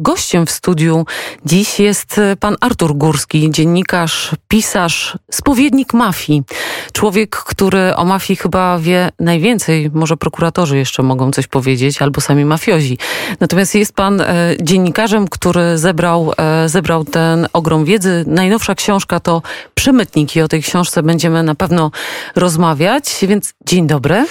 Gościem w studiu dziś jest pan Artur Górski, dziennikarz, pisarz, spowiednik mafii. Człowiek, który o mafii chyba wie najwięcej, może prokuratorzy jeszcze mogą coś powiedzieć, albo sami mafiozi. Natomiast jest pan e, dziennikarzem, który zebrał, e, zebrał ten ogrom wiedzy. Najnowsza książka to Przemytnik i o tej książce będziemy na pewno rozmawiać, więc dzień dobry. E,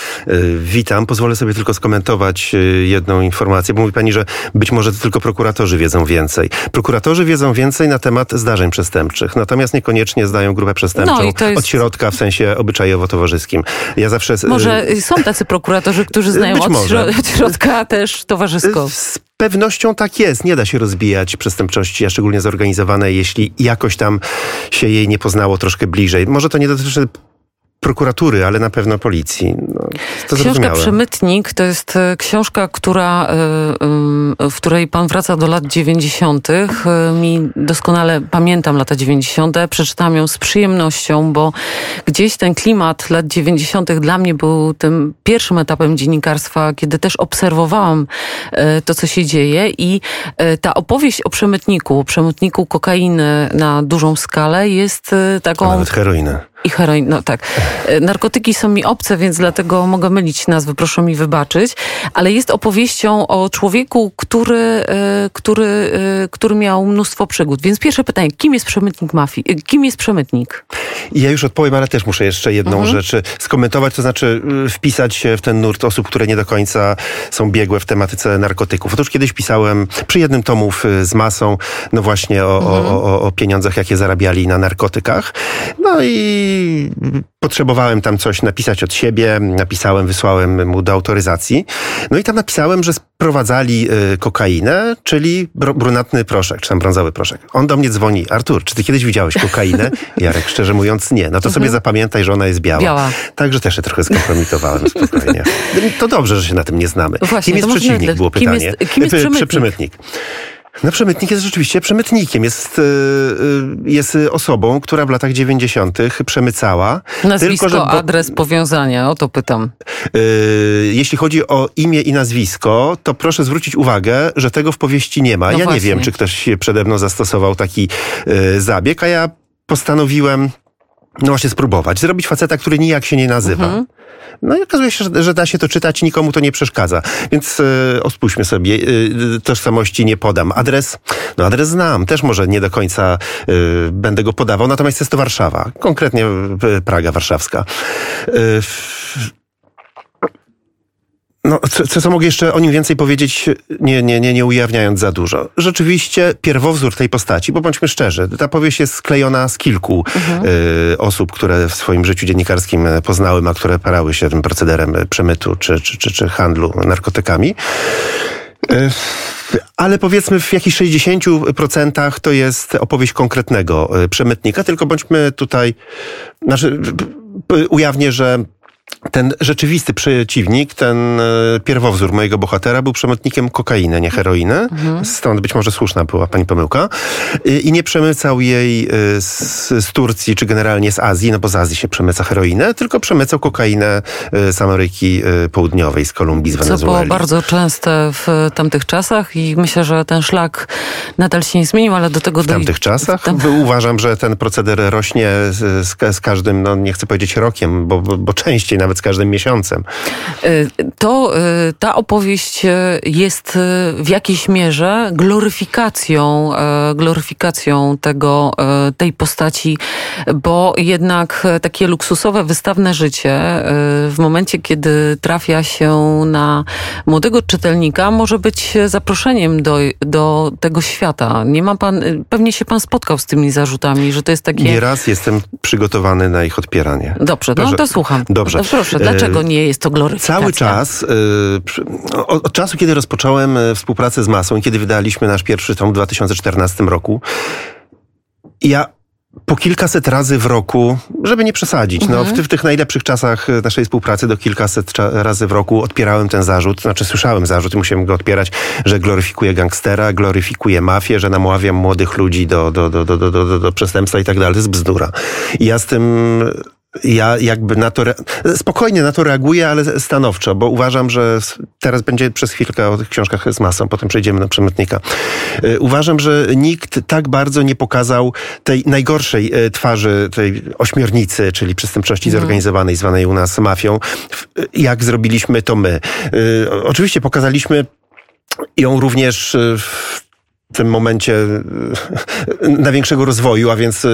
witam. Pozwolę sobie tylko skomentować e, jedną informację, bo mówi pani, że być może to tylko prokurator prokuratorzy wiedzą więcej. Prokuratorzy wiedzą więcej na temat zdarzeń przestępczych, natomiast niekoniecznie zdają grupę przestępczą no jest... od środka w sensie obyczajowo-towarzyskim. Ja zawsze... Może są tacy prokuratorzy, którzy znają od, od środka też towarzysko. Z pewnością tak jest. Nie da się rozbijać przestępczości, a szczególnie zorganizowanej, jeśli jakoś tam się jej nie poznało troszkę bliżej. Może to nie dotyczy prokuratury, ale na pewno policji. No, to książka Przemytnik to jest e, książka, która, e, w której pan wraca do lat 90. E, mi doskonale pamiętam lata 90. Przeczytałam ją z przyjemnością, bo gdzieś ten klimat lat 90. dla mnie był tym pierwszym etapem dziennikarstwa, kiedy też obserwowałam to, co się dzieje i ta opowieść o przemytniku, przemytniku kokainy na dużą skalę jest taką... A nawet heroinę. I heroin, no tak. E, narkotyki są mi obce, więc dlatego mogę mylić nazwy, proszę mi wybaczyć. Ale jest opowieścią o człowieku, który, e, który, e, który miał mnóstwo przygód. Więc pierwsze pytanie, kim jest przemytnik mafii? Kim jest przemytnik? Ja już odpowiem, ale też muszę jeszcze jedną mhm. rzecz skomentować, to znaczy wpisać się w ten nurt osób, które nie do końca są biegłe w tematyce narkotyków. Otóż kiedyś pisałem przy jednym tomów z masą, no właśnie o, mhm. o, o, o pieniądzach, jakie zarabiali na narkotykach. No i potrzebowałem tam coś napisać od siebie, napisałem, wysłałem mu do autoryzacji. No i tam napisałem, że sprowadzali y, kokainę, czyli brunatny proszek, czy tam brązowy proszek. On do mnie dzwoni, Artur, czy ty kiedyś widziałeś kokainę? Jarek, szczerze mówiąc, nie. No to sobie mhm. zapamiętaj, że ona jest biała. biała. Także też się trochę skompromitowałem spokojnie. To dobrze, że się na tym nie znamy. Właśnie, kim jest przeciwnik, było pytanie. Kim jest, kim jest przemytnik. No przemytnik jest rzeczywiście przemytnikiem. Jest, y, y, jest osobą, która w latach 90. przemycała. Nazwisko, tylko, że, bo, adres powiązania, o to pytam. Y, jeśli chodzi o imię i nazwisko, to proszę zwrócić uwagę, że tego w powieści nie ma. No ja właśnie. nie wiem, czy ktoś się przede mną zastosował taki zabieg, a ja postanowiłem no właśnie spróbować. Zrobić faceta, który nijak się nie nazywa. Mhm. No i okazuje się, że, że, da się to czytać nikomu to nie przeszkadza. Więc e, odpuśćmy sobie. E, tożsamości nie podam. Adres, no adres znam. Też może nie do końca e, będę go podawał. Natomiast jest to Warszawa. Konkretnie Praga warszawska. E, no, co, co mogę jeszcze o nim więcej powiedzieć, nie, nie, nie, nie ujawniając za dużo. Rzeczywiście pierwowzór tej postaci, bo bądźmy szczerzy, ta powieść jest sklejona z kilku mhm. y, osób, które w swoim życiu dziennikarskim poznałem, a które parały się tym procederem przemytu czy, czy, czy, czy handlu narkotykami. Y, ale powiedzmy w jakichś 60% to jest opowieść konkretnego przemytnika, tylko bądźmy tutaj, znaczy, ujawnię, że ten rzeczywisty przeciwnik, ten e, pierwowzór mojego bohatera był przemytnikiem kokainy, nie heroiny. Mhm. Stąd być może słuszna była pani pomyłka. I nie przemycał jej e, z, z, Turcji, czy generalnie z Azji, no bo z Azji się przemyca heroinę, tylko przemycał kokainę e, z Ameryki Południowej, z Kolumbii, z Wenezueli. Co było bardzo częste w tamtych czasach i myślę, że ten szlak nadal się nie zmienił, ale do tego... W tamtych czasach? Tam... Uważam, że ten proceder rośnie z, z, każdym, no nie chcę powiedzieć rokiem, bo, bo, bo częściej nawet z każdym miesiącem. Y, to y, ta opowieść y, jest w jakiejś mierze gloryfikacją, gloryfikacją tego, tej postaci, bo jednak takie luksusowe, wystawne życie w momencie, kiedy trafia się na młodego czytelnika, może być zaproszeniem do, do tego świata. Nie ma pan, pewnie się pan spotkał z tymi zarzutami, że to jest takie... Nieraz jestem przygotowany na ich odpieranie. Dobrze, no to słucham. Dobrze. Proszę, dlaczego nie jest to gloryfikacja? Cały czas, e, od czasu, kiedy rozpocząłem e, współpracę z Masą i kiedy wydaliśmy nasz pierwszy tom w 2014 roku, ja po kilkaset razy w roku, żeby nie przesadzić, no, w, w, tych najlepszych czasach e, naszej współpracy do kilkaset razy w roku odpierałem ten zarzut, znaczy słyszałem zarzut i musiałem go odpierać, że gloryfikuje gangstera, gloryfikuje mafię, że namawiam młodych ludzi do, do, do, do, do, do, do przestępstwa i tak dalej. To jest bzdura. I ja z tym ja jakby na to, spokojnie na to reaguję, ale stanowczo, bo uważam, że teraz będzie przez chwilkę o tych książkach z masą, potem przejdziemy na przemytnika. E, uważam, że nikt tak bardzo nie pokazał tej najgorszej e, twarzy tej ośmiornicy, czyli przestępczości mhm. zorganizowanej, zwanej u nas mafią, jak zrobiliśmy to my. Oczywiście pokazaliśmy ją również w w tym momencie e, największego rozwoju, a więc e,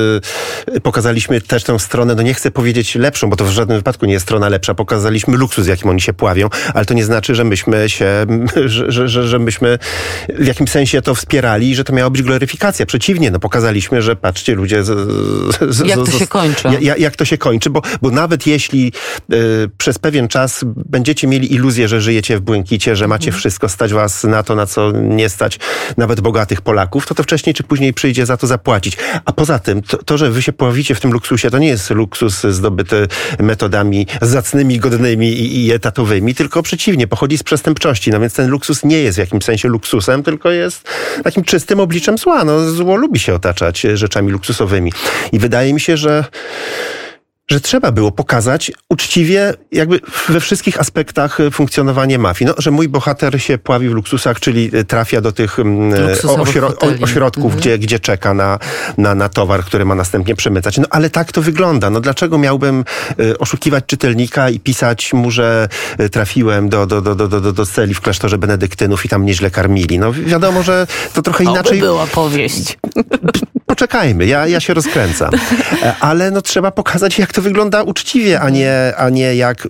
pokazaliśmy też tę stronę, no nie chcę powiedzieć lepszą, bo to w żadnym wypadku nie jest strona lepsza. Pokazaliśmy luksus, jakim oni się pławią, ale to nie znaczy, że myśmy się, że, że, że, że myśmy w jakimś sensie to wspierali i że to miała być gloryfikacja. Przeciwnie, no pokazaliśmy, że patrzcie ludzie... Z, z, jak to się kończy. Jak, jak to się kończy, bo, bo nawet jeśli y, przez pewien czas będziecie mieli iluzję, że żyjecie w błękicie, że macie mhm. wszystko, stać was na to, na co nie stać, nawet bogato tych Polaków, to to wcześniej czy później przyjdzie za to zapłacić. A poza tym, to, to, że wy się pojawicie w tym luksusie, to nie jest luksus zdobyty metodami zacnymi, godnymi i, i etatowymi, tylko przeciwnie, pochodzi z przestępczości. No więc ten luksus nie jest w jakimś sensie luksusem, tylko jest takim czystym obliczem zła. No, zło lubi się otaczać rzeczami luksusowymi. I wydaje mi się, że że trzeba było pokazać uczciwie jakby we wszystkich aspektach e, funkcjonowanie mafii. No, że mój bohater się pławi w luksusach, czyli e, trafia do tych mm, e, ośro ośrodków, mhm. gdzie, gdzie czeka na, na, na towar, który ma następnie przemycać. No ale tak to wygląda. No dlaczego miałbym oszukiwać czytelnika i pisać mu, że trafiłem do, do, do, do, do, do celi w klasztorze benedyktynów i tam nieźle karmili? No wiadomo, że to trochę inaczej... To była powieść. Poczekajmy, ja, ja się rozkręcam. Ale no trzeba pokazać, jak to wygląda uczciwie, a nie, a nie jak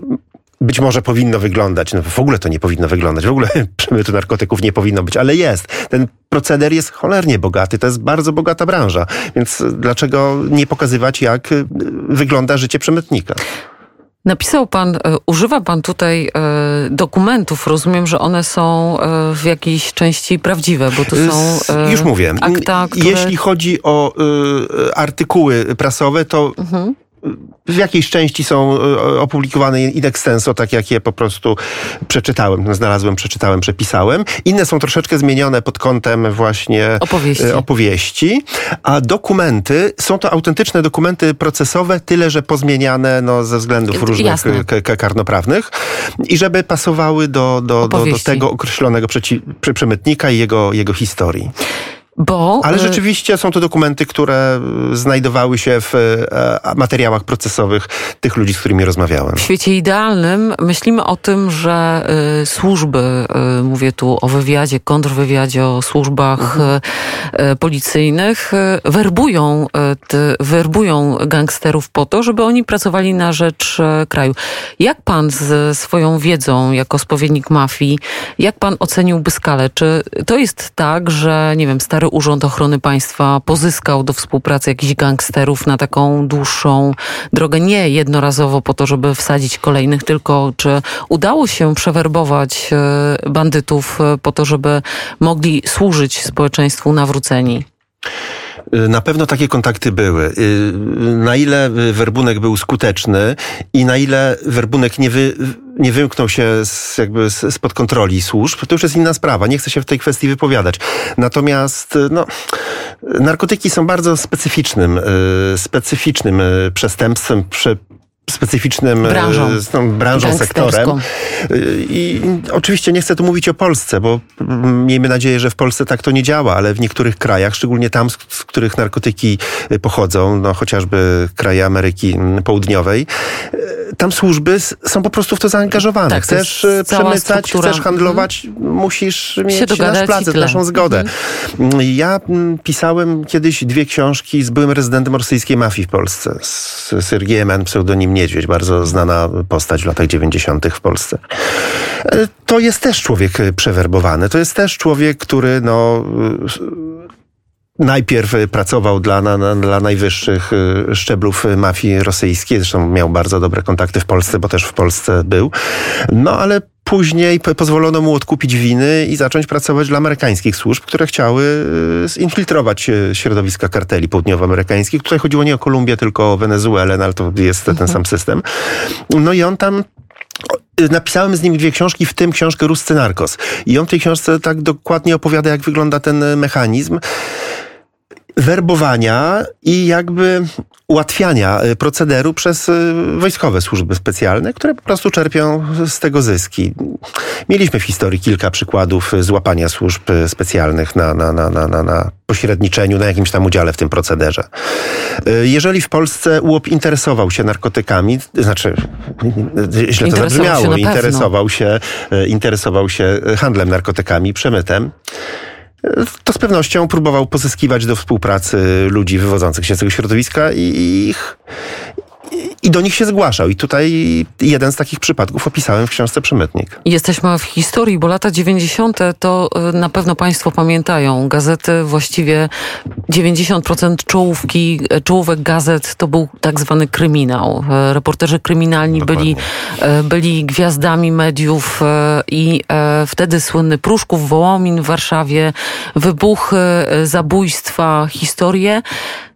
być może powinno wyglądać. No w ogóle to nie powinno wyglądać. W ogóle przemytu narkotyków nie powinno być, ale jest. Ten proceder jest cholernie bogaty. To jest bardzo bogata branża. Więc dlaczego nie pokazywać, jak wygląda życie przemytnika? Napisał pan, e, używa pan tutaj e, dokumentów. Rozumiem, że one są e, w jakiejś części prawdziwe, bo to są. Już mówię. Akta, które... Jeśli chodzi o artykuły prasowe, to. Mhm w jakiejś części są e, opublikowane in extenso, tak jak je po prostu przeczytałem, znalazłem, przeczytałem, przepisałem. Inne są troszeczkę zmienione pod kątem właśnie opowieści, e, opowieści. a dokumenty, są to autentyczne dokumenty procesowe, tyle, że pozmieniane no, ze względów różnych karnoprawnych. I żeby pasowały do, do, do, do tego określonego przeci- przemytnika i jego, jego historii. Bo, Ale y, rzeczywiście są to dokumenty, które znajdowały się w e, materiałach procesowych tych ludzi, z którymi rozmawiałem. W świecie idealnym myślimy o tym, że y, służby, y, mówię tu o wywiadzie, kontrwywiadzie, o służbach mhm. policyjnych, werbują, werbują gangsterów po to, żeby oni pracowali na rzecz kraju. Jak pan z swoją wiedzą jako spowiednik mafii, jak pan oceniłby skalę? Czy to jest tak, że, nie wiem, stary Urząd Ochrony Państwa pozyskał do współpracy jakichś gangsterów na taką dłuższą drogę, nie jednorazowo po to, żeby wsadzić kolejnych, tylko czy udało się przewerbować e, bandytów e, po to, żeby mogli służyć społeczeństwu nawróceni? Y, na pewno takie kontakty były. Na ile werbunek był skuteczny i na ile werbunek nie, wy, nie wymknął się z, jakby spod kontroli służb, to już jest inna sprawa. Nie chcę się w tej kwestii wypowiadać. Natomiast y, no, narkotyki są bardzo specyficznym, specyficznym przestępstwem, prze, specyficznym e, branżą, branżą sektorem. I oczywiście nie chcę tu mówić o Polsce, bo miejmy nadzieję, że w Polsce tak to nie działa, ale w niektórych krajach, szczególnie tam, z, których narkotyki e, pochodzą, no chociażby kraje Ameryki Południowej, e, tam służby są po prostu w to zaangażowane. Tak, chcesz przemycać, chcesz handlować, mm. musisz mieć nasz plac, naszą zgodę. Mm. Ja pisałem kiedyś dwie książki z byłym rezydentem rosyjskiej mafii w Polsce, z Sergiejem N. pseudonim Niedźwiedź, bardzo znana postać w latach 90. w Polsce. E, to jest też człowiek e, przewerbowany. To jest też człowiek, który no e, najpierw pracował dla, na, dla najwyższych szczeblów mafii rosyjskiej, zresztą miał bardzo dobre kontakty w Polsce, bo też w Polsce był. No ale Później pozwolono mu odkupić winy i zacząć pracować dla amerykańskich służb, które chciały y, zinfiltrować y, środowiska karteli południowoamerykańskich. Tutaj chodziło nie o Kolumbię, tylko o Wenezuelę, no ale to jest ten mhm. sam system. No i on tam y, Napisałem z nim dwie książki, w tym książkę Ruscy Narkos. I on w tej książce tak dokładnie opowiada, jak wygląda ten mechanizm. Werbowania i jakby ułatwiania y, procederu przez y, wojskowe służby specjalne, które po prostu czerpią z tego zyski. Mieliśmy w historii kilka przykładów złapania służb specjalnych na, na, na, na, na pośredniczeniu, na jakimś tam udziale w tym procederze. Y, jeżeli w Polsce UOP interesował się narkotykami, znaczy źle to zabrzmiało, się interesował, się, interesował się handlem narkotykami, przemytem, to z pewnością próbował pozyskiwać do współpracy ludzi wywodzących się z tego środowiska i ich, i do nich się zgłaszał. I tutaj jeden z takich przypadków opisałem w książce Przemytnik. Jesteśmy w historii, bo lata 90. to e, na pewno Państwo pamiętają. Gazety, właściwie 90% czołówki, e, czołówek gazet to był tak zwany kryminał. E, reporterzy kryminalni byli, byli gwiazdami mediów i wtedy słynny Pruszków, Wołomin w Warszawie, wybuchy, zabójstwa, historie.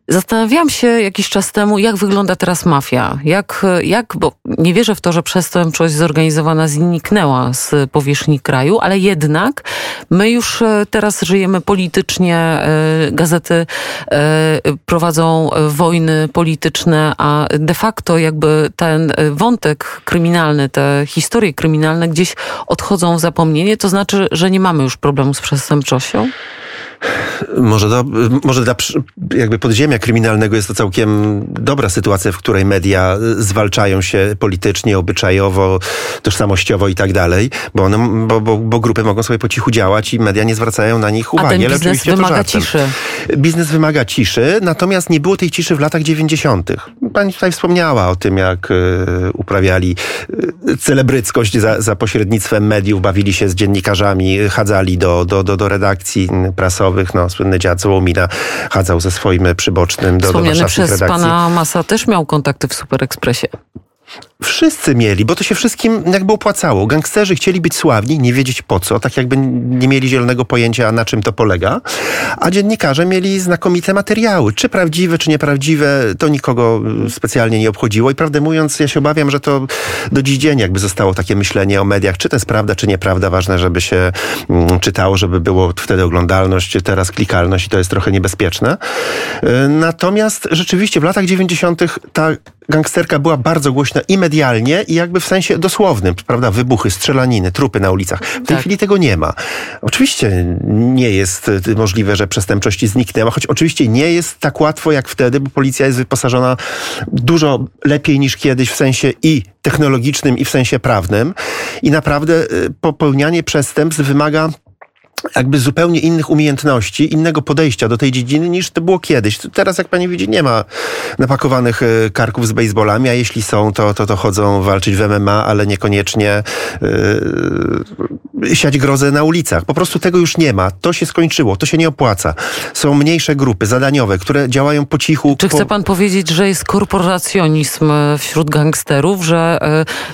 Zastanawiałam się jakiś czas temu, jak wygląda teraz mafia. Jak, jak, bo nie wierzę w to, że przestępczość zorganizowana zniknęła z powierzchni kraju, ale jednak my już e, teraz żyjemy politycznie, e, gazety e, prowadzą wojny polityczne, a de facto jakby ten wątek kryminalny, te historie kryminalne gdzieś odchodzą w zapomnienie. To znaczy, że nie mamy już problemu z przestępczością? Może, do, może dla jakby podziemia kryminalnego jest to całkiem dobra sytuacja, w której media zwalczają się politycznie, obyczajowo, tożsamościowo i tak dalej, bo, one, bo, bo, bo grupy mogą sobie po cichu działać i media nie zwracają na nich uwagi. A ten biznes Ale oczywiście wymaga ciszy. Biznes wymaga ciszy, natomiast nie było tej ciszy w latach 90. Pani tutaj wspomniała o tym, jak y, uprawiali y, celebryckość za, za pośrednictwem mediów, bawili się z dziennikarzami, chadzali do, do, do, do redakcji prasowych, no słynny dziad Złomina chadzał ze swoim przybocznym do, do warszawskich przez redakcji. pana Masa też miał kontakty w Super Expressie. Wszyscy mieli, bo to się wszystkim jakby opłacało. Gangsterzy chcieli być sławni, nie wiedzieć po co, tak jakby nie mieli zielonego pojęcia, na czym to polega. A dziennikarze mieli znakomite materiały. Czy prawdziwe, czy nieprawdziwe, to nikogo specjalnie nie obchodziło. I prawdę mówiąc, ja się obawiam, że to do dziś dzień jakby zostało takie myślenie o mediach, czy to jest prawda, czy nieprawda. Ważne, żeby się mm, czytało, żeby było wtedy oglądalność, teraz klikalność i to jest trochę niebezpieczne. Y, natomiast rzeczywiście w latach 90. ta gangsterka była bardzo głośna i medialnie, i jakby w sensie dosłownym, prawda? Wybuchy, strzelaniny, trupy na ulicach. W tej tak. chwili tego nie ma. Oczywiście nie jest y, możliwe, że przestępczość zniknęła, choć oczywiście nie jest tak łatwo jak wtedy, bo policja jest wyposażona dużo lepiej niż kiedyś w sensie i technologicznym, i w sensie prawnym. I naprawdę y, popełnianie przestępstw wymaga jakby zupełnie innych umiejętności, innego podejścia do tej dziedziny niż to było kiedyś. Teraz, jak pani widzi, nie ma napakowanych e, karków z baseballami, a jeśli są, to, to, to chodzą walczyć w MMA, ale niekoniecznie yy, siać grozę na ulicach. Po prostu tego już nie ma. To się skończyło, to się nie opłaca. Są mniejsze grupy zadaniowe, które działają po cichu. Czy chce pan powiedzieć, że jest korporacjonizm wśród gangsterów, że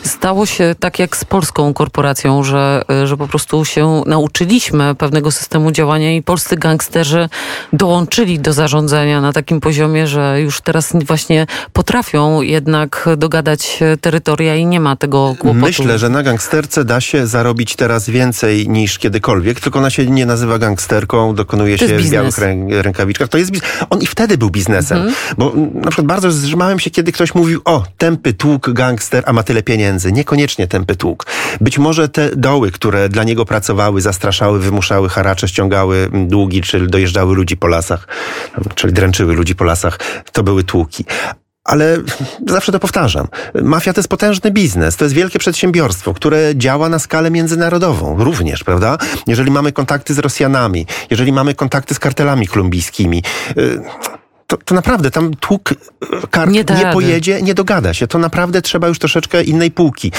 stało się tak jak z polską korporacją, że, że po prostu się nauczyliśmy pewnego systemu działania i polscy gangsterzy dołączyli do zarządzania na takim poziomie, że już teraz właśnie potrafią jednak dogadać terytoria i nie ma tego kłopotu. Myślę, że na gangsterce da się zarobić teraz więcej niż kiedykolwiek, tylko ona się nie nazywa gangsterką, dokonuje się w białych rękawiczkach. To jest On i wtedy był biznesem, mhm. bo na przykład bardzo zrzymałem się, kiedy ktoś mówił, o, tępy tłuk, gangster, a ma tyle pieniędzy. Niekoniecznie tępy tłuk. Być może te doły, które dla niego pracowały, zastraszały, wymuszały wymuszały haracze, ściągały długi, czy dojeżdżały ludzi po lasach, czyli dręczyły ludzi po lasach. To były tłuki. Ale zawsze to powtarzam. Mafia to jest potężny biznes, to jest wielkie przedsiębiorstwo, które działa na skalę międzynarodową również, prawda? Jeżeli mamy kontakty z Rosjanami, jeżeli mamy kontakty z kartelami kolumbijskimi, y, to, to naprawdę tam tłuk e, kart nie, nie pojedzie, nie dogada się. To naprawdę trzeba już troszeczkę innej półki.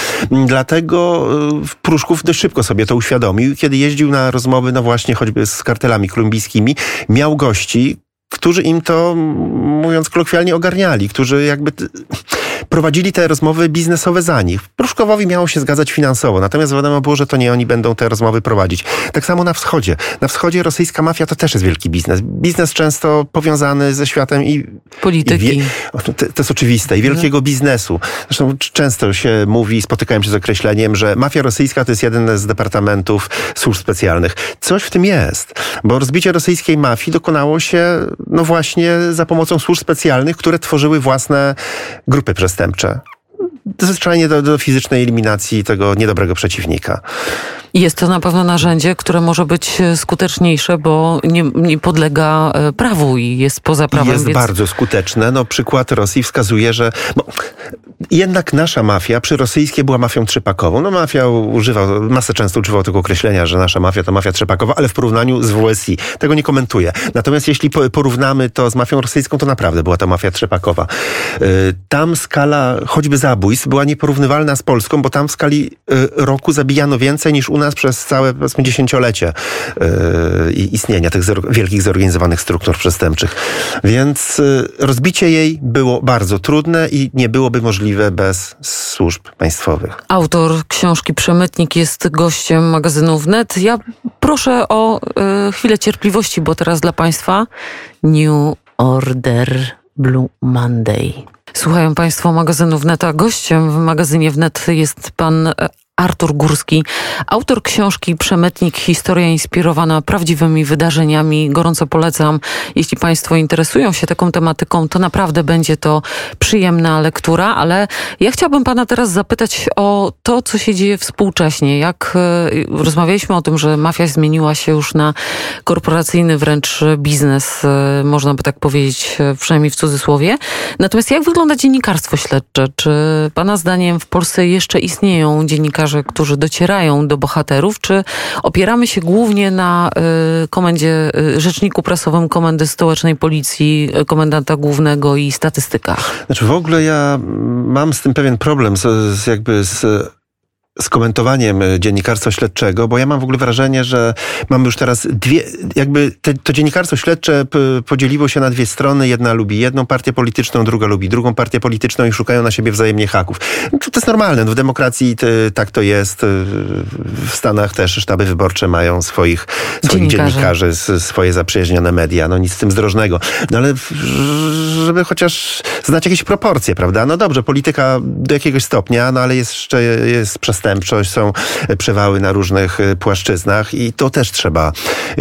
Dlatego e, Pruszków dość szybko sobie to uświadomił. Kiedy jeździł na rozmowy, no właśnie choćby z kartelami kolumbijskimi, miał gości, którzy im to, mówiąc kolokwialnie, ogarniali, którzy jakby prowadzili te rozmowy biznesowe za nich. Pruszkowowi miało się zgadzać finansowo, natomiast wiadomo było, że to nie oni będą te rozmowy prowadzić. Tak samo na wschodzie. Na wschodzie rosyjska mafia to też jest wielki biznes. Biznes często powiązany ze światem i... Polityki. I wie, to, to, jest oczywiste. I wielkiego biznesu. Zresztą często się mówi, spotykałem się z określeniem, że mafia rosyjska to jest jeden z departamentów służb specjalnych. Coś w tym jest, bo rozbicie rosyjskiej mafii dokonało się no właśnie za pomocą służb specjalnych, które tworzyły własne grupy przestępcze zwyczajnie do, do fizycznej eliminacji tego niedobrego przeciwnika. Jest to na pewno narzędzie, które może być skuteczniejsze, bo nie, nie podlega e, prawu i jest poza prawem. Jest więc... bardzo skuteczne. No, przykład Rosji wskazuje, że bo jednak nasza mafia przy rosyjskiej była mafią trzypakową. No mafia używa, masę często używał tego określenia, że nasza mafia to mafia trzypakowa, ale w porównaniu z WSI. Tego nie komentuję. Natomiast jeśli porównamy to z mafią rosyjską, to naprawdę była to mafia trzypakowa. E, tam skala choćby zabójstw była nieporównywalna z Polską, bo tam w skali e, roku zabijano więcej niż u nas nas przez całe, powiedzmy, dziesięciolecie yy, istnienia tych zor wielkich zorganizowanych struktur przestępczych. Więc yy, rozbicie jej było bardzo trudne i nie byłoby możliwe bez służb państwowych. Autor książki Przemytnik jest gościem magazynu Wnet. Ja proszę o yy, chwilę cierpliwości, bo teraz dla Państwa New Order Blue Monday. Słuchają Państwo magazynu Wnet, a gościem w magazynie Wnet jest pan Artur Górski, autor książki Przemytnik, historia inspirowana prawdziwymi wydarzeniami. Gorąco polecam. Jeśli Państwo interesują się taką tematyką, to naprawdę będzie to przyjemna lektura, ale ja chciałabym Pana teraz zapytać o to, co się dzieje współcześnie. Jak e, rozmawialiśmy o tym, że mafia zmieniła się już na korporacyjny wręcz biznes, e, można by tak powiedzieć, e, przynajmniej w cudzysłowie. Natomiast jak wygląda dziennikarstwo śledcze? Czy Pana zdaniem w Polsce jeszcze istnieją dziennikarze dziennikarze, którzy docierają do bohaterów, czy opieramy się głównie na y, komendzie, y, rzeczniku prasowym Komendy Stołecznej Policji, y, komendanta głównego i statystykach? Znaczy w ogóle ja mam z tym pewien problem, z, z jakby z z komentowaniem e, dziennikarstwa śledczego, bo ja mam w ogóle wrażenie, że mamy już teraz dwie, jakby te, to dziennikarstwo śledcze podzieliło się na dwie strony. Jedna lubi jedną partię polityczną, druga lubi drugą partię polityczną i szukają na siebie wzajemnie haków. To jest normalne. No w demokracji tak to jest. E, w Stanach też sztaby wyborcze mają swoich, swoich dziennikarzy, swoje zaprzyjaźnione media. No nic z tym zdrożnego. No ale żeby chociaż znać jakieś proporcje, prawda? No dobrze, polityka do jakiegoś stopnia, no ale jest jeszcze jest przestępstwo przestępczość, są przewały na różnych y, płaszczyznach i to też trzeba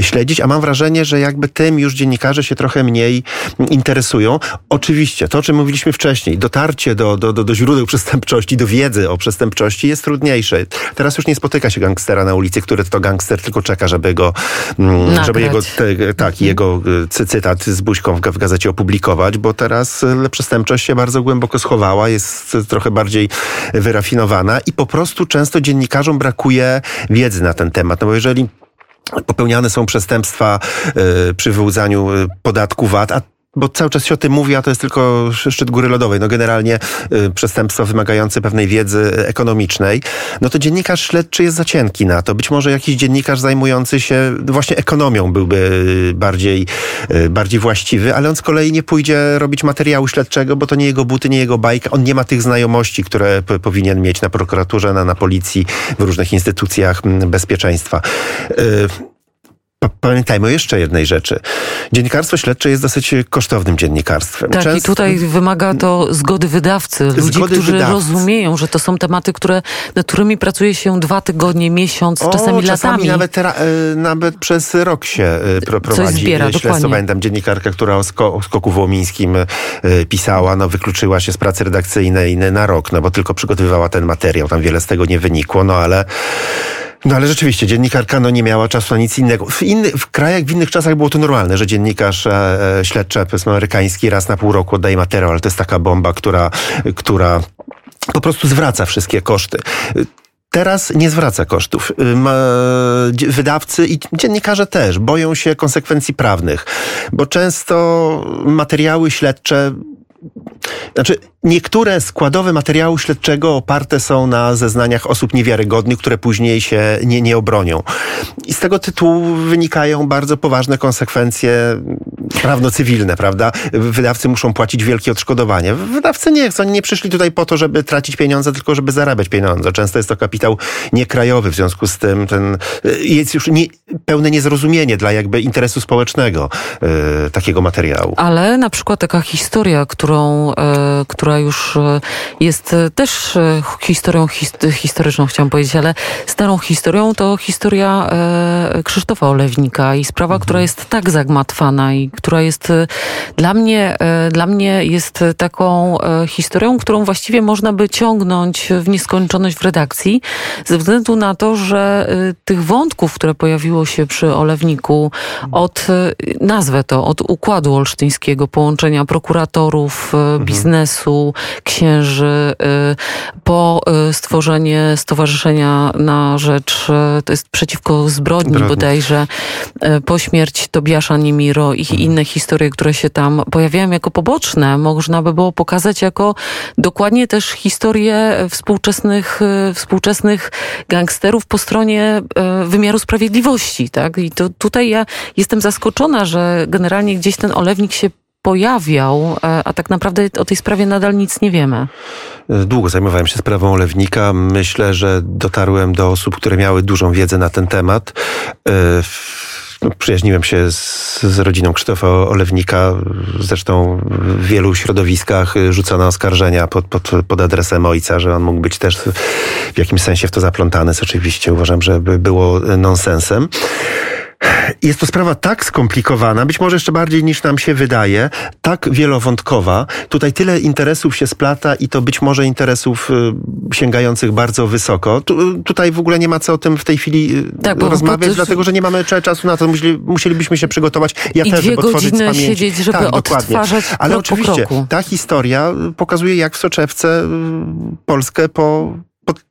śledzić, a mam wrażenie, że jakby tym już dziennikarze się trochę mniej interesują. Oczywiście, to o czym mówiliśmy wcześniej, dotarcie do, do, do, do źródeł przestępczości, do wiedzy o przestępczości jest trudniejsze. Teraz już nie spotyka się gangstera na ulicy, który to gangster tylko czeka, żeby go, mm, Nagrać. żeby jego, te, tak, jego y, cytat z buźką w, w gazecie opublikować, bo teraz y, przestępczość się bardzo głęboko schowała, jest trochę bardziej wyrafinowana i po prostu często dziennikarzom brakuje wiedzy na ten temat. No bo jeżeli popełniane są przestępstwa y, przy wyłudzaniu y, podatku VAT, a bo cały czas się o tym mówi, a to jest tylko szczyt góry lodowej. No generalnie y, wymagające pewnej wiedzy ekonomicznej. No to dziennikarz śledczy jest za cienki na to. Być może jakiś dziennikarz zajmujący się właśnie ekonomią byłby y, bardziej, y, bardziej właściwy, ale on z kolei nie pójdzie robić materiału śledczego, bo to nie jego buty, nie jego bajka. On nie ma tych znajomości, które powinien mieć na prokuraturze, na, na policji, w różnych instytucjach bezpieczeństwa. Y Pamiętajmy o jeszcze jednej rzeczy. Dziennikarstwo śledcze jest dosyć kosztownym dziennikarstwem. Tak, Często... i tutaj wymaga to zgody wydawcy, ludzi, zgody którzy wydawcy. rozumieją, że to są tematy, które, nad którymi pracuje się dwa tygodnie, miesiąc, o, czasami, czasami latami. Nawet, e, nawet przez rok się e, pro, prowadzi zbiera, śledztwo. Pamiętam dziennikarka, która o, sko o skoku wołomińskim e, pisała, no wykluczyła się z pracy redakcyjnej na rok, no bo tylko przygotowywała ten materiał. Tam wiele z tego nie wynikło, no ale no ale rzeczywiście, dziennikarka no, nie miała czasu na nic innego. W, inny, w krajach, w innych czasach było to normalne, że dziennikarz e, e, śledczy, powiedzmy amerykański, raz na pół roku oddaje materiał, ale to jest taka bomba, która, która po prostu zwraca wszystkie koszty. Teraz nie zwraca kosztów. Wydawcy i dziennikarze też boją się konsekwencji prawnych, bo często materiały śledcze znaczy, niektóre składowe materiału śledczego oparte są na zeznaniach osób niewiarygodnych, które później się nie, nie obronią. I z tego tytułu wynikają bardzo poważne konsekwencje prawno-cywilne, prawda? Wydawcy muszą płacić wielkie odszkodowanie. Wydawcy nie chcą, nie przyszli tutaj po to, żeby tracić pieniądze, tylko żeby zarabiać pieniądze. Często jest to kapitał niekrajowy, w związku z tym ten, jest już nie, pełne niezrozumienie dla jakby interesu społecznego e, takiego materiału. Ale na przykład taka historia, którą, e, która już e, jest też historią his, historyczną, chciałam powiedzieć, ale starą historią, to historia e, Krzysztofa Olewnika i sprawa, mhm. która jest tak zagmatwana i która jest e, dla mnie, dla mnie jest taką historią, którą właściwie można by ciągnąć w nieskończoność w redakcji, ze względu na to, że tych wątków, które pojawiło się przy Olewniku od, nazwę to, od układu olsztyńskiego, połączenia prokuratorów, mhm. biznesu, księży, po stworzenie Stowarzyszenia na Rzecz, to jest przeciwko zbrodni, zbrodni. bodajże, po śmierci Tobiasza Nimiro i mhm. Inne historie, które się tam pojawiają jako poboczne, można by było pokazać jako dokładnie też historię współczesnych, współczesnych gangsterów po stronie e, wymiaru sprawiedliwości. Tak? I to tutaj ja jestem zaskoczona, że generalnie gdzieś ten olewnik się pojawiał, e, a tak naprawdę o tej sprawie nadal nic nie wiemy. Długo zajmowałem się sprawą olewnika. Myślę, że dotarłem do osób, które miały dużą wiedzę na ten temat. No, przyjaźniłem się z, z, rodziną Krzysztofa Olewnika. Zresztą w wielu środowiskach rzucono oskarżenia pod, pod, pod adresem ojca, że on mógł być też w jakimś sensie w to zaplątany, co oczywiście uważam, że by było nonsensem. Jest to sprawa tak skomplikowana, być może jeszcze bardziej niż nam się wydaje, tak wielowątkowa. Tutaj tyle interesów się splata i to być może interesów y, sięgających bardzo wysoko. Tu, tutaj w ogóle nie ma co o tym w tej chwili y, tak, rozmawiać, bo, dlatego że nie mamy czasu na to. Musieli, musielibyśmy się przygotować. Ja I też, dwie żeby godziny z pamięci. siedzieć, żeby tak, odtwarzać Ale oczywiście ta historia pokazuje, jak w soczewce y, Polskę po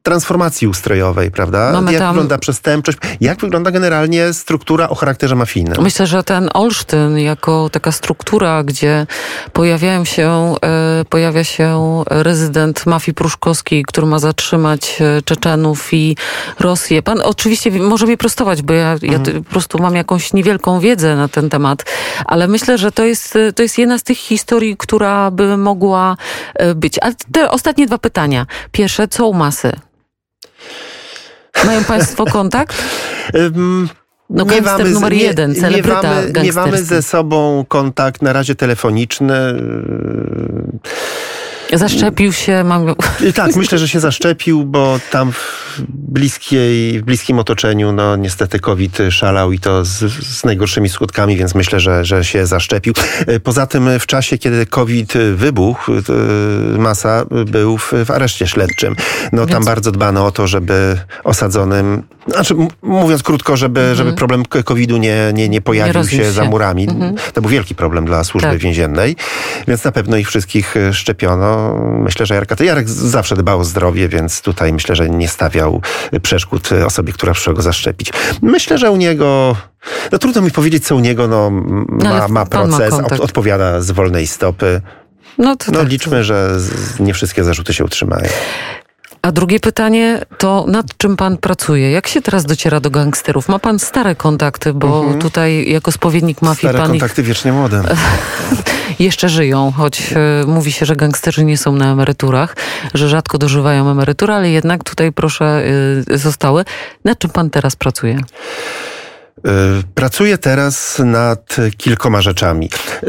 transformacji ustrojowej, prawda? Mamy jak tam... wygląda przestępczość, jak wygląda generalnie struktura o charakterze mafijnym. Myślę, że ten Olsztyn jako taka struktura, gdzie pojawiają się, e, pojawia się rezydent mafii pruszkowskiej, który ma zatrzymać e, Czeczenów i Rosję. Pan oczywiście może mnie prostować, bo ja, mhm. ja po prostu mam jakąś niewielką wiedzę na ten temat, ale myślę, że to jest, to jest jedna z tych historii, która by mogła e, być. A te ostatnie dwa pytania. Pierwsze, co u masy? Mają Państwo kontakt? No nie mamy, numer jeden, celebryta nie mamy, nie mamy ze sobą kontakt na razie telefoniczny. Zaszczepił się. Mam... Tak, myślę, że się zaszczepił, bo tam w, bliskiej, w bliskim otoczeniu, no niestety COVID szalał i to z, z najgorszymi skutkami, więc myślę, że, że się zaszczepił. Poza tym w czasie, kiedy COVID wybuchł, Masa był w, w areszcie śledczym. No więc... tam bardzo dbano o to, żeby osadzonym, znaczy mówiąc krótko, żeby, mhm. żeby problem COVID-u nie, nie, nie pojawił nie się, się, za murami. Mhm. To był wielki problem dla służby tak. więziennej, więc na pewno ich wszystkich szczepiono myślę, że Jarek, Jarek zawsze dbał o zdrowie, więc tutaj myślę, że nie stawiał przeszkód osobie, która przyszła go zaszczepić. Myślę, że u niego no trudno mi powiedzieć, co u niego no, ma, no, ma proces, ma od, odpowiada z wolnej stopy. No, to no tak, liczmy, że nie wszystkie zarzuty się utrzymają. A drugie pytanie to nad czym pan pracuje? Jak się teraz dociera do gangsterów? Ma pan stare kontakty, bo mhm. tutaj jako spowiednik mafii stare pan kontakty ich... wiecznie młode. jeszcze żyją, choć e, mówi się, że gangsterzy nie są na emeryturach, że rzadko dożywają emerytury, ale jednak tutaj proszę e, zostały. Nad czym pan teraz pracuje? E, pracuję teraz nad kilkoma rzeczami. E,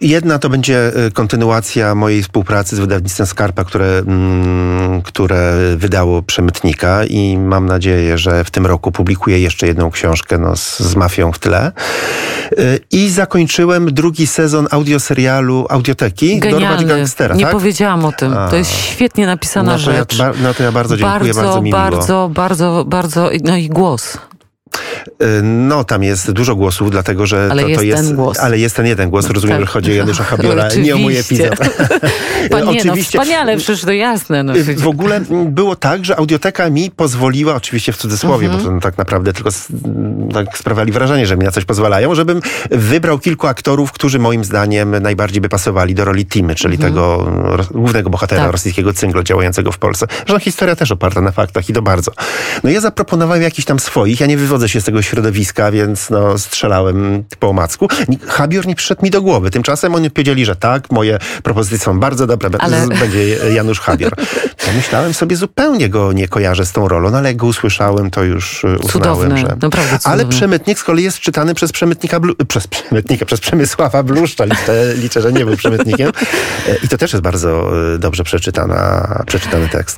jedna to będzie e, kontynuacja mojej współpracy z wydawnictwem Skarpa, które, mm, które wydało Przemytnika i mam nadzieję, że w tym roku publikuję jeszcze jedną książkę no, z, z mafią w tle. I zakończyłem drugi sezon audioserialu Audioteki Genialny. Dorwać Gangstera. Nie tak? powiedziałam o tym. A. To jest świetnie napisana no rzecz. Ja, no to ja bardzo dziękuję, bardzo, bardzo mi Bardzo, miło. bardzo, bardzo, no i głos. Y, no, tam jest dużo głosów, dlatego że ale to, jest to jest. Ten głos. Ale jest ten jeden głos. Rozumiem, tak. że chodzi o Janusza Habiora, nie o mój epizod. Panie, no, oczywiście. No, wspaniale, przecież to jasne. No. W ogóle było tak, że audioteka mi pozwoliła, oczywiście w cudzysłowie, mhm. bo to tak naprawdę tylko tak sprawiali wrażenie, że mi na coś pozwalają, żebym wybrał kilku aktorów, którzy moim zdaniem najbardziej by pasowali do roli Timy, czyli mhm. tego głównego bohatera tak. rosyjskiego cynglu działającego w Polsce. Że historia też oparta na faktach i to bardzo. No ja zaproponowałem jakiś tam swoich, ja nie wywodzę wywodzę się z tego środowiska, więc no, strzelałem po omacku. Habior nie przyszedł mi do głowy. Tymczasem oni powiedzieli, że tak, moje propozycje są bardzo dobre, ale... będzie Janusz Habior. Pomyślałem sobie, zupełnie go nie kojarzę z tą rolą, no ale jak go usłyszałem, to już e, uznałem, cudowny, że... Naprawdę cudowny. Ale Przemytnik z kolei jest czytany przez Przemytnika, Blu... przez Przemytnika, przez Przemysława Bluszcza. Liczę, liczę, że nie był Przemytnikiem. E, I to też jest bardzo e, dobrze przeczytana, przeczytany tekst.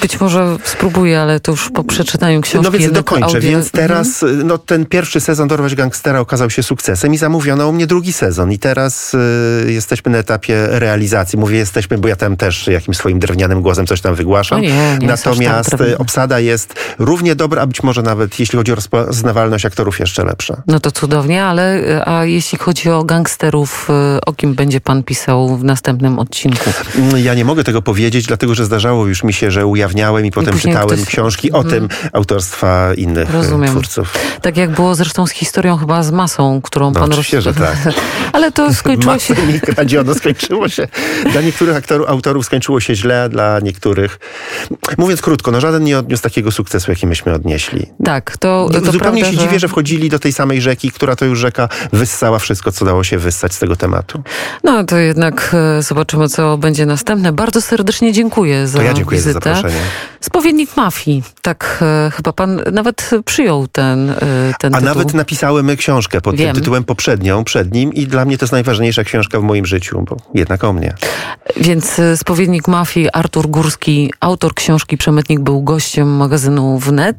Być może spróbuję, ale to już po przeczytaniu książki No więc dokończę. Audio... Więc. Teraz no, ten pierwszy sezon Dorwać Gangstera okazał się sukcesem i zamówiono u mnie drugi sezon. I teraz y, jesteśmy na etapie realizacji. Mówię jesteśmy, bo ja tam też jakimś swoim drewnianym głosem coś tam wygłaszam. nie, nie Natomiast obsada jest równie dobra, a być może nawet jeśli chodzi o rozpoznawalność aktorów jeszcze lepsza. No to cudownie, ale a jeśli chodzi o gangsterów, y, o kim będzie pan pisał w następnym odcinku? Mm, ja nie mogę tego powiedzieć, dlatego że zdarzało już mi się, że ujawniałem i potem I czytałem ktoś... książki o hmm. tym autorstwa innych Rozumiem. Twórców. Tak jak było zresztą z historią chyba z masą, którą no, pan oczywiście, że tak. Ale to skończyło się... Kradziono, skończyło się. Dla niektórych aktorów, autorów skończyło się źle, dla niektórych... Mówiąc krótko, no żaden nie odniósł takiego sukcesu, jaki myśmy odnieśli. Tak, to, to Zupełnie prawda, się że... dziwię, że wchodzili do tej samej rzeki, która to już rzeka wyssała wszystko, co dało się wyssać z tego tematu. No to jednak e, zobaczymy, co będzie następne. Bardzo serdecznie dziękuję za to ja dziękuję wizytę. za zaproszenie. Spowiednik mafii. Tak e, chyba pan nawet przyjął ten, e, ten A tytuł. nawet napisałem książkę pod Wiem. tym tytułem poprzednią, przed nim i dla mnie to jest najważniejsza książka w moim życiu, bo jednak o mnie. Więc Spowiednik mafii Artur Górski, autor książki Przemytnik był gościem magazynu Wnet.